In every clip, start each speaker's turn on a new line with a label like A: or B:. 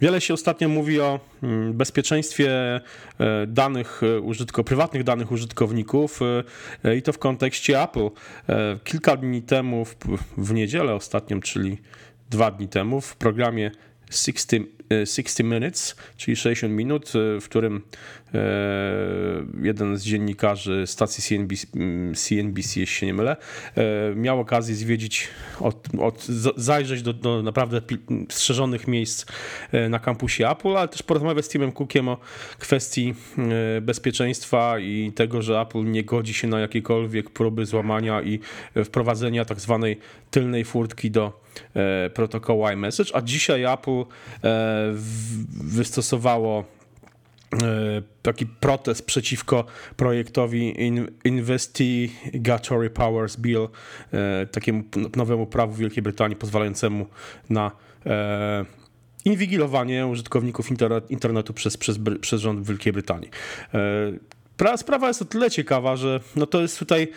A: Wiele się ostatnio mówi o mm, bezpieczeństwie e, danych e, użytko, prywatnych danych użytkowników e, i to w kontekście Apple. Kilka dni temu, w niedzielę ostatnią, czyli dwa dni temu, w programie 60, 60 Minutes, czyli 60 minut, w którym jeden z dziennikarzy stacji CNBC, CNBC jeśli się nie mylę, e, miał okazję zwiedzić, od, od, zajrzeć do, do naprawdę strzeżonych miejsc e, na kampusie Apple, ale też porozmawiać z Timem Cookiem o kwestii bezpieczeństwa i tego, że Apple nie godzi się na jakiekolwiek próby złamania i wprowadzenia tak zwanej tylnej furtki do protokołu iMessage, a dzisiaj Apple wystosowało E, taki protest przeciwko projektowi Investigatory Powers Bill, e, takiemu nowemu prawu Wielkiej Brytanii pozwalającemu na e, inwigilowanie użytkowników internetu przez, przez, przez rząd Wielkiej Brytanii. Sprawa jest o tyle ciekawa, że no to jest tutaj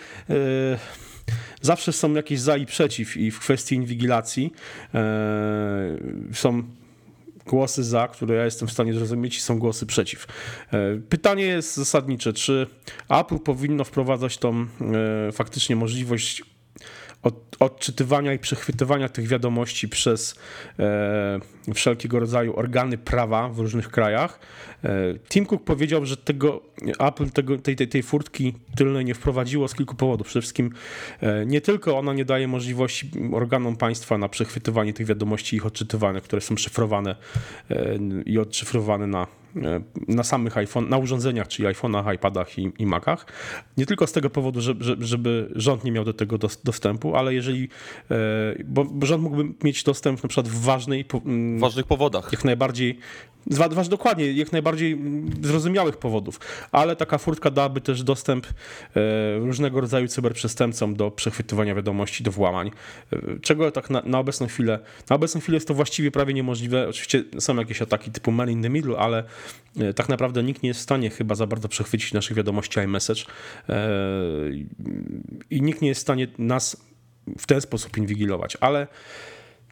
A: zawsze są jakieś za i przeciw i w kwestii inwigilacji są głosy za, które ja jestem w stanie zrozumieć, i są głosy przeciw. E, pytanie jest zasadnicze, czy Apple powinno wprowadzać tą e, faktycznie możliwość od, odczytywania i przechwytywania tych wiadomości przez e, wszelkiego rodzaju organy prawa w różnych krajach. E, Tim Cook powiedział, że tego Apple tego, tej, tej, tej furtki tylnej nie wprowadziło z kilku powodów. Przede wszystkim e, nie tylko ona nie daje możliwości organom państwa na przechwytywanie tych wiadomości i ich odczytywanie, które są szyfrowane e, i odszyfrowane na na samych iPhone, na urządzeniach, czyli iPhone'ach, iPadach i, i Macach. Nie tylko z tego powodu, żeby, żeby rząd nie miał do tego dostępu, ale jeżeli, e, bo, bo rząd mógłby mieć dostęp na przykład w ważnej,
B: w ważnych powodach.
A: Jak najbardziej z dokładnie, jak najbardziej zrozumiałych powodów, ale taka furtka dałaby też dostęp e, różnego rodzaju cyberprzestępcom do przechwytywania wiadomości, do włamań, e, czego tak na, na, obecną chwilę, na obecną chwilę jest to właściwie prawie niemożliwe. Oczywiście są jakieś ataki typu man in the middle, ale e, tak naprawdę nikt nie jest w stanie chyba za bardzo przechwycić naszych wiadomości iMessage. I nikt nie jest w stanie nas w ten sposób inwigilować, ale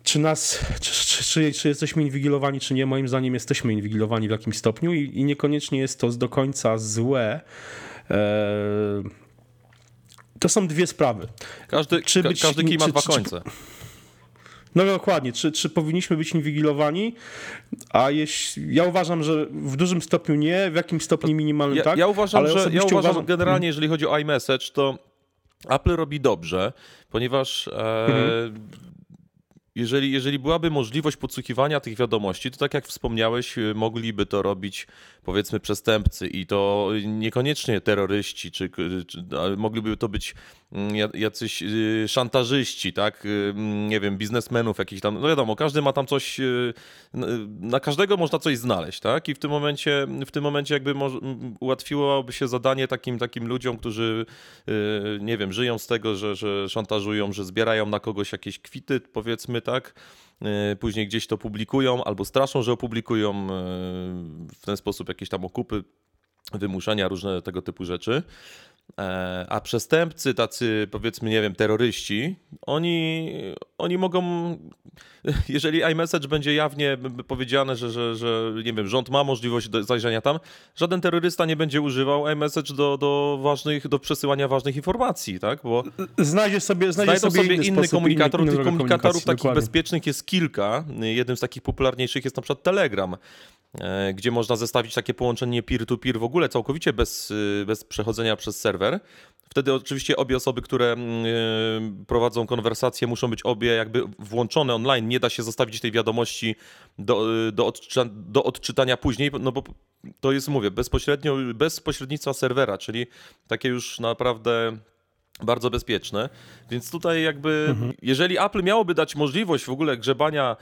A: czy nas, czy, czy, czy, jesteśmy inwigilowani, czy nie, moim zdaniem jesteśmy inwigilowani w jakimś stopniu i, i niekoniecznie jest to do końca złe. Eee, to są dwie sprawy.
B: Każdy, czy być, każdy kij ma dwa końce.
A: No dokładnie, czy, czy powinniśmy być inwigilowani? A jeśli, ja uważam, że w dużym stopniu nie, w jakimś stopniu minimalnym
B: ja,
A: tak.
B: Ja uważam, że ja uważam, uważam generalnie, jeżeli chodzi o iMessage, to Apple robi dobrze, ponieważ e, mhm jeżeli, jeżeli byłaby możliwość podsłuchiwania tych wiadomości, to tak jak wspomniałeś, y, mogliby to robić powiedzmy przestępcy i to niekoniecznie terroryści, czy, czy mogliby to być mm, jacyś y, szantażyści, tak? Y, mm, nie wiem, biznesmenów jakichś tam. No wiadomo, każdy ma tam coś, na każdego można coś znaleźć, tak? I w tym momencie, w tym momencie jakby ułatwiłoby się zadanie takim, takim ludziom, którzy nie wiem, żyją z tego, że, że szantażują, że zbierają na kogoś jakieś kwity, powiedzmy, tak? E, później gdzieś to publikują albo straszą, że opublikują e, w ten sposób jakieś tam okupy, wymuszania, różne tego typu rzeczy. E, a przestępcy, tacy powiedzmy, nie wiem, terroryści, oni, oni mogą, jeżeli iMessage będzie jawnie powiedziane, że, że, że nie wiem, rząd ma możliwość zajrzenia tam, żaden terrorysta nie będzie używał iMessage do, do ważnych, do przesyłania ważnych informacji, tak? Bo
A: znajdzie sobie, znajdzie
B: sobie, sobie inny, inny komunikator. Inny, Tych komunikatorów takich dokładnie. bezpiecznych jest kilka. Jednym z takich popularniejszych jest na przykład Telegram. E, gdzie można zestawić takie połączenie peer-to-peer -peer w ogóle całkowicie bez, y, bez przechodzenia przez serwer. Wtedy oczywiście obie osoby, które mm, y, prowadzą konwersację, muszą być obie jakby włączone online. Nie da się zostawić tej wiadomości do, y, do, odczyta do odczytania później, no bo to jest, mówię, bezpośrednio, bez pośrednictwa serwera, czyli takie już naprawdę bardzo bezpieczne. Więc tutaj jakby, mhm. jeżeli Apple miałoby dać możliwość w ogóle grzebania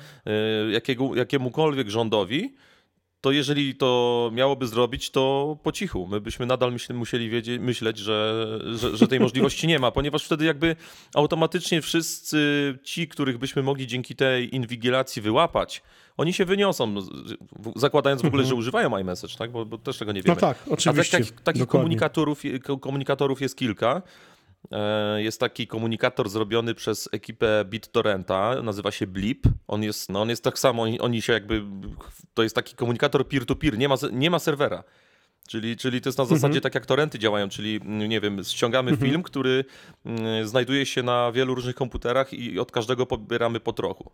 B: jakiego, jakiemukolwiek rządowi, to jeżeli to miałoby zrobić, to po cichu. My byśmy nadal myśl, musieli wiedzieć, myśleć, że, że, że, tej możliwości nie ma, ponieważ wtedy jakby automatycznie wszyscy ci, których byśmy mogli dzięki tej inwigilacji wyłapać, oni się wyniosą, zakładając w ogóle, że mhm. używają iMessage, tak? Bo, bo też tego nie wiemy.
A: No tak, oczywiście.
B: A tak, tak, takich komunikatorów, komunikatorów jest kilka. E, jest taki komunikator zrobiony przez ekipę BitTorrenta, nazywa się Blip. On jest, no on jest tak samo, oni, oni się jakby, to jest taki komunikator peer-to-peer, nie ma, nie ma serwera. Czyli, czyli to jest na zasadzie
A: Mhm.
B: tak jak torenty działają, czyli mm, nie wiem, ściągamy film, który mm, znajduje się na wielu różnych komputerach i od każdego pobieramy po trochu.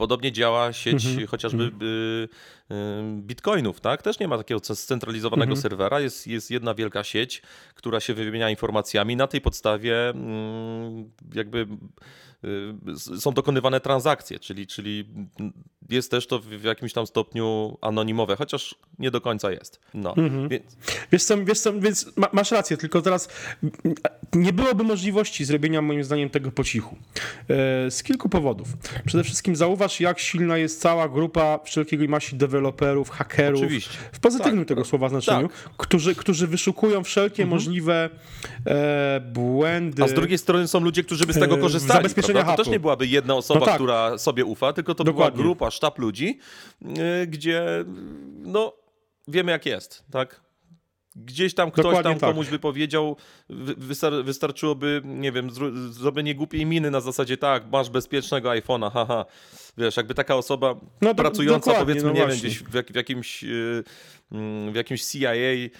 B: Podobnie działa sieć
A: Mhm.
B: chociażby y, y, bitcoinów, tak? Też nie ma takiego scentralizowanego
A: Mhm.
B: serwera, jest, jest jedna wielka sieć, która się wymienia informacjami. Na tej podstawie mm, jakby y, są dokonywane transakcje, czyli, czyli jest też to w w jakimś tam stopniu anonimowe, chociaż nie do końca jest. No.
A: Mhm.
B: Więc,
A: Wiesz co, wiesz co, więc ma, masz rację, tylko teraz mm, nie byłoby możliwości zrobienia moim zdaniem tego po cichu. E, z kilku powodów. Przede wszystkim zauważ, jak silna jest cała grupa wszelkiej maści deweloperów, hakerów,
B: Oczywiście.
A: w pozytywnym
B: Tak,
A: tego
B: tak.
A: słowa znaczeniu, którzy, którzy wyszukują wszelkie możliwe e, błędy.
B: A z drugiej strony są ludzie, którzy by z tego
A: e,
B: korzystali.
A: zabezpieczenia?
B: To też nie byłaby jedna osoba,
A: No tak.
B: która sobie ufa, tylko to
A: Dokładnie.
B: była grupa, sztab ludzi, y, gdzie no wiemy jak jest, tak? Gdzieś tam ktoś
A: Dokładnie
B: tam
A: tak.
B: komuś by powiedział, wy- wystar- wystarczyłoby, nie wiem, zro- zrobienie głupiej miny na zasadzie tak, masz bezpiecznego iPhone'a, haha. Wiesz, jakby taka osoba
A: No do-
B: pracująca powiedzmy,
A: no
B: nie wiem, gdzieś w, jak, w jakimś y, mm, w jakimś CIA, y,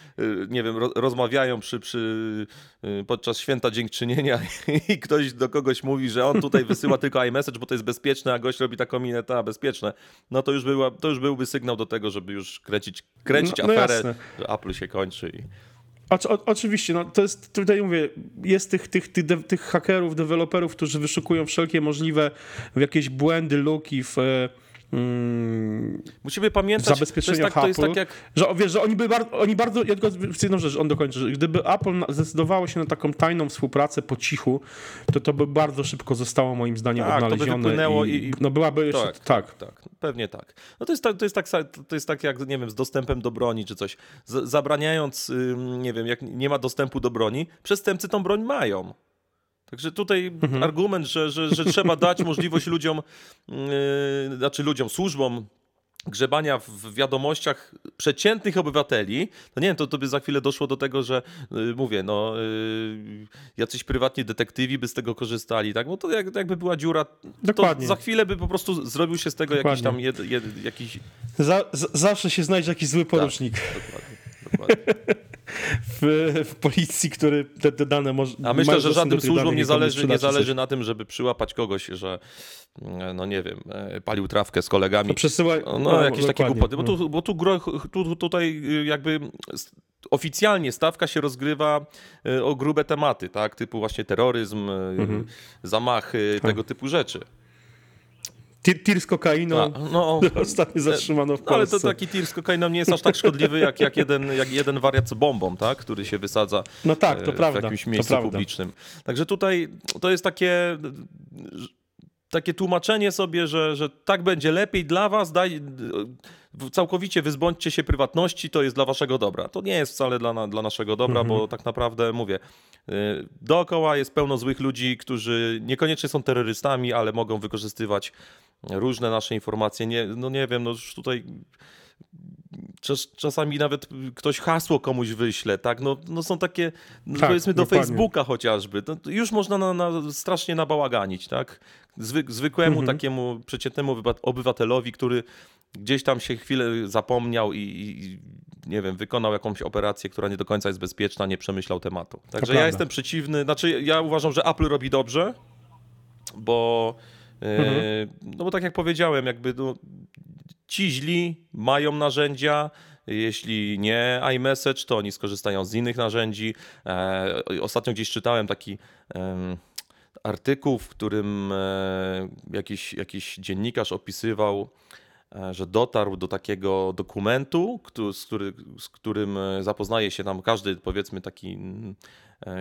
B: nie wiem, ro, rozmawiają przy, przy, y, podczas święta dziękczynienia i ktoś do kogoś mówi, że on tutaj wysyła tylko iMessage, bo to jest bezpieczne, a gość robi taką minę, ta bezpieczne, no to już, była, to już byłby sygnał do tego, żeby już kręcić, kręcić
A: No- no
B: aferę,
A: jasne.
B: że Apple się kończy. I...
A: O, o, oczywiście, no to jest, tutaj mówię, jest tych, tych, tych, de, tych hakerów, deweloperów, którzy wyszukują wszelkie możliwe jakieś błędy, luki w, e, mm,
B: Musimy pamiętać,
A: Zabezpieczenia
B: to jest, tak, to
A: Apple.
B: tak jak
A: że wiesz, że oni by bardzo, oni bardzo, ja tylko jedną rzecz, on dokończy, że gdyby Apple zdecydowało się na taką tajną współpracę po cichu, to to by bardzo szybko zostało moim zdaniem
B: Tak, to by
A: odnalezione
B: wypłynęło
A: i,
B: i-
A: no byłaby jeszcze,
B: Tak,
A: tak,
B: tak, pewnie tak. No to jest tak, to jest tak, to jest tak jak, nie wiem, z dostępem do broni czy coś. Z, zabraniając, nie wiem, jak nie ma dostępu do broni, przestępcy tą broń mają. Także tutaj
A: Mhm.
B: argument, że, że, że trzeba dać możliwość ludziom, yy, znaczy ludziom, służbom grzebania w wiadomościach przeciętnych obywateli, to nie wiem, to, to by za chwilę doszło do tego, że yy, mówię, no yy, jacyś prywatni detektywi by z tego korzystali, tak? No to jak, jakby była dziura,
A: Dokładnie.
B: to za chwilę by po prostu zrobił się z tego jakiś tam
A: Dokładnie.
B: jed, jed, jakiś...
A: Za, z, zawsze się znajdzie jakiś zły porucznik
B: Dokładnie, dokładnie.
A: w, w policji, który te, te dane może
B: A myślę, że żadnym służbom nie zależy, nie zależy na tym, żeby przyłapać kogoś, że mm, no nie wiem, e, palił trawkę z kolegami.
A: To przesyłaj,
B: No, jakieś takie głupoty, bo tu, bo tu, tu tutaj y, jakby oficjalnie stawka się rozgrywa y, o grube tematy, tak, typu właśnie terroryzm, y,
A: Mhm.
B: zamachy,
A: Tak.
B: tego typu rzeczy.
A: Tir, tir z kokainą,
B: A, no,
A: ostatnio zatrzymano w
B: no, ale
A: Polsce.
B: to taki tir z kokainą nie jest aż tak szkodliwy jak, jak, jeden, jak jeden wariat z bombą, tak, który się wysadza
A: No tak, to
B: e,
A: prawda.
B: w jakimś miejscu publicznym. Także tutaj to jest takie, takie tłumaczenie sobie, że, że tak będzie lepiej dla was, daj, całkowicie wyzbądźcie się prywatności, to jest dla waszego dobra. To nie jest wcale dla, na, dla naszego dobra,
A: Mhm.
B: bo tak naprawdę mówię, y, dookoła jest pełno złych ludzi, którzy niekoniecznie są terrorystami, ale mogą wykorzystywać różne nasze informacje. Nie, no nie wiem, no już tutaj czas, czasami nawet ktoś hasło komuś wyśle, tak? No, no są takie, no
A: Tak,
B: powiedzmy do
A: dokładnie.
B: Facebooka chociażby, no, to już można na, na, strasznie nabałaganić, tak? Zwy, zwykłemu
A: Mhm.
B: takiemu przeciętnemu obywa- obywatelowi, który gdzieś tam się chwilę zapomniał i, i nie wiem, wykonał jakąś operację, która nie do końca jest bezpieczna, nie przemyślał tematu. Także ja jestem przeciwny, znaczy ja uważam, że Apple robi dobrze, bo e,
A: Mhm.
B: no bo tak jak powiedziałem, jakby no, ci źli mają narzędzia, jeśli nie iMessage, to oni skorzystają z innych narzędzi. E, ostatnio gdzieś czytałem taki artykuł, w którym e, jakiś, jakiś dziennikarz opisywał, e, że dotarł do takiego dokumentu, któ- z, który, z którym zapoznaje się tam każdy, powiedzmy, taki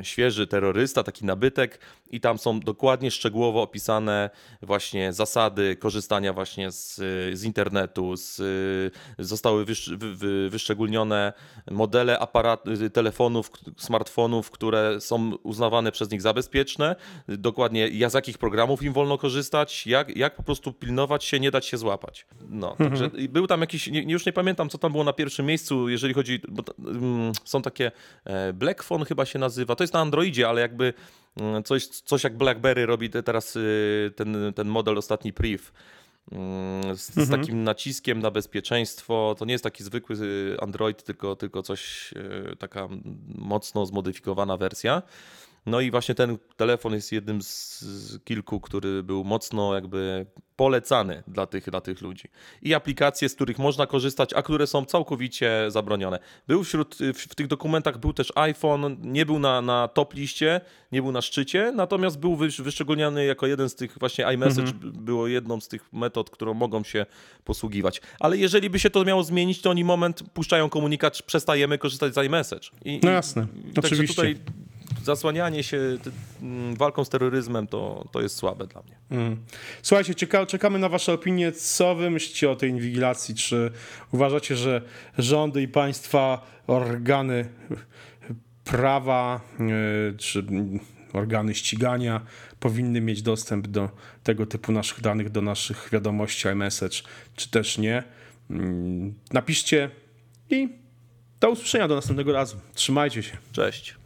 B: świeży terrorysta, taki nabytek, i tam są dokładnie szczegółowo opisane właśnie zasady korzystania właśnie z, z internetu, z, zostały wysz, wy, wy, wyszczególnione modele aparat, telefonów, smartfonów, które są uznawane przez nich za bezpieczne, dokładnie z jakich programów im wolno korzystać, jak, jak po prostu pilnować się, nie dać się złapać. No, także i był tam jakiś, nie, już nie pamiętam co tam było na pierwszym miejscu, jeżeli chodzi, bo mm, są takie, e, Black Phone chyba się nazywa, nazywa. To jest na Androidzie, ale jakby mm, coś, coś jak BlackBerry robi te- teraz y, ten, ten model ostatni Priv. mm, Z, z takim naciskiem na bezpieczeństwo. To nie jest taki zwykły y, Android, tylko, tylko coś, y, taka mocno zmodyfikowana wersja. No i właśnie ten telefon jest jednym z, z kilku, który był mocno jakby polecany dla tych, dla tych ludzi. I aplikacje, z których można korzystać, a które są całkowicie zabronione. Był wśród, w, w tych dokumentach był też iPhone, nie był na, na top liście, nie był na szczycie, natomiast był wysz, wyszczególniony jako jeden z tych, właśnie iMessage było jedną z tych metod, którą mogą się posługiwać. Ale jeżeli by się to miało zmienić, to oni moment puszczają komunikat, przestajemy korzystać z iMessage. I,
A: No
B: i-
A: jasne,
B: Także
A: oczywiście.
B: tutaj zasłanianie się mm, walką z terroryzmem to, to jest słabe dla mnie.
A: Mm. Słuchajcie, czeka, czekamy na Wasze opinie. Co Wy myślicie o tej inwigilacji? Czy uważacie, że rządy i państwa, organy prawa, e, czy organy ścigania powinny mieć dostęp do tego typu naszych danych, do naszych wiadomości iMessage, czy też nie? Mm, Napiszcie i do usłyszenia do następnego razu. Trzymajcie się.
B: Cześć.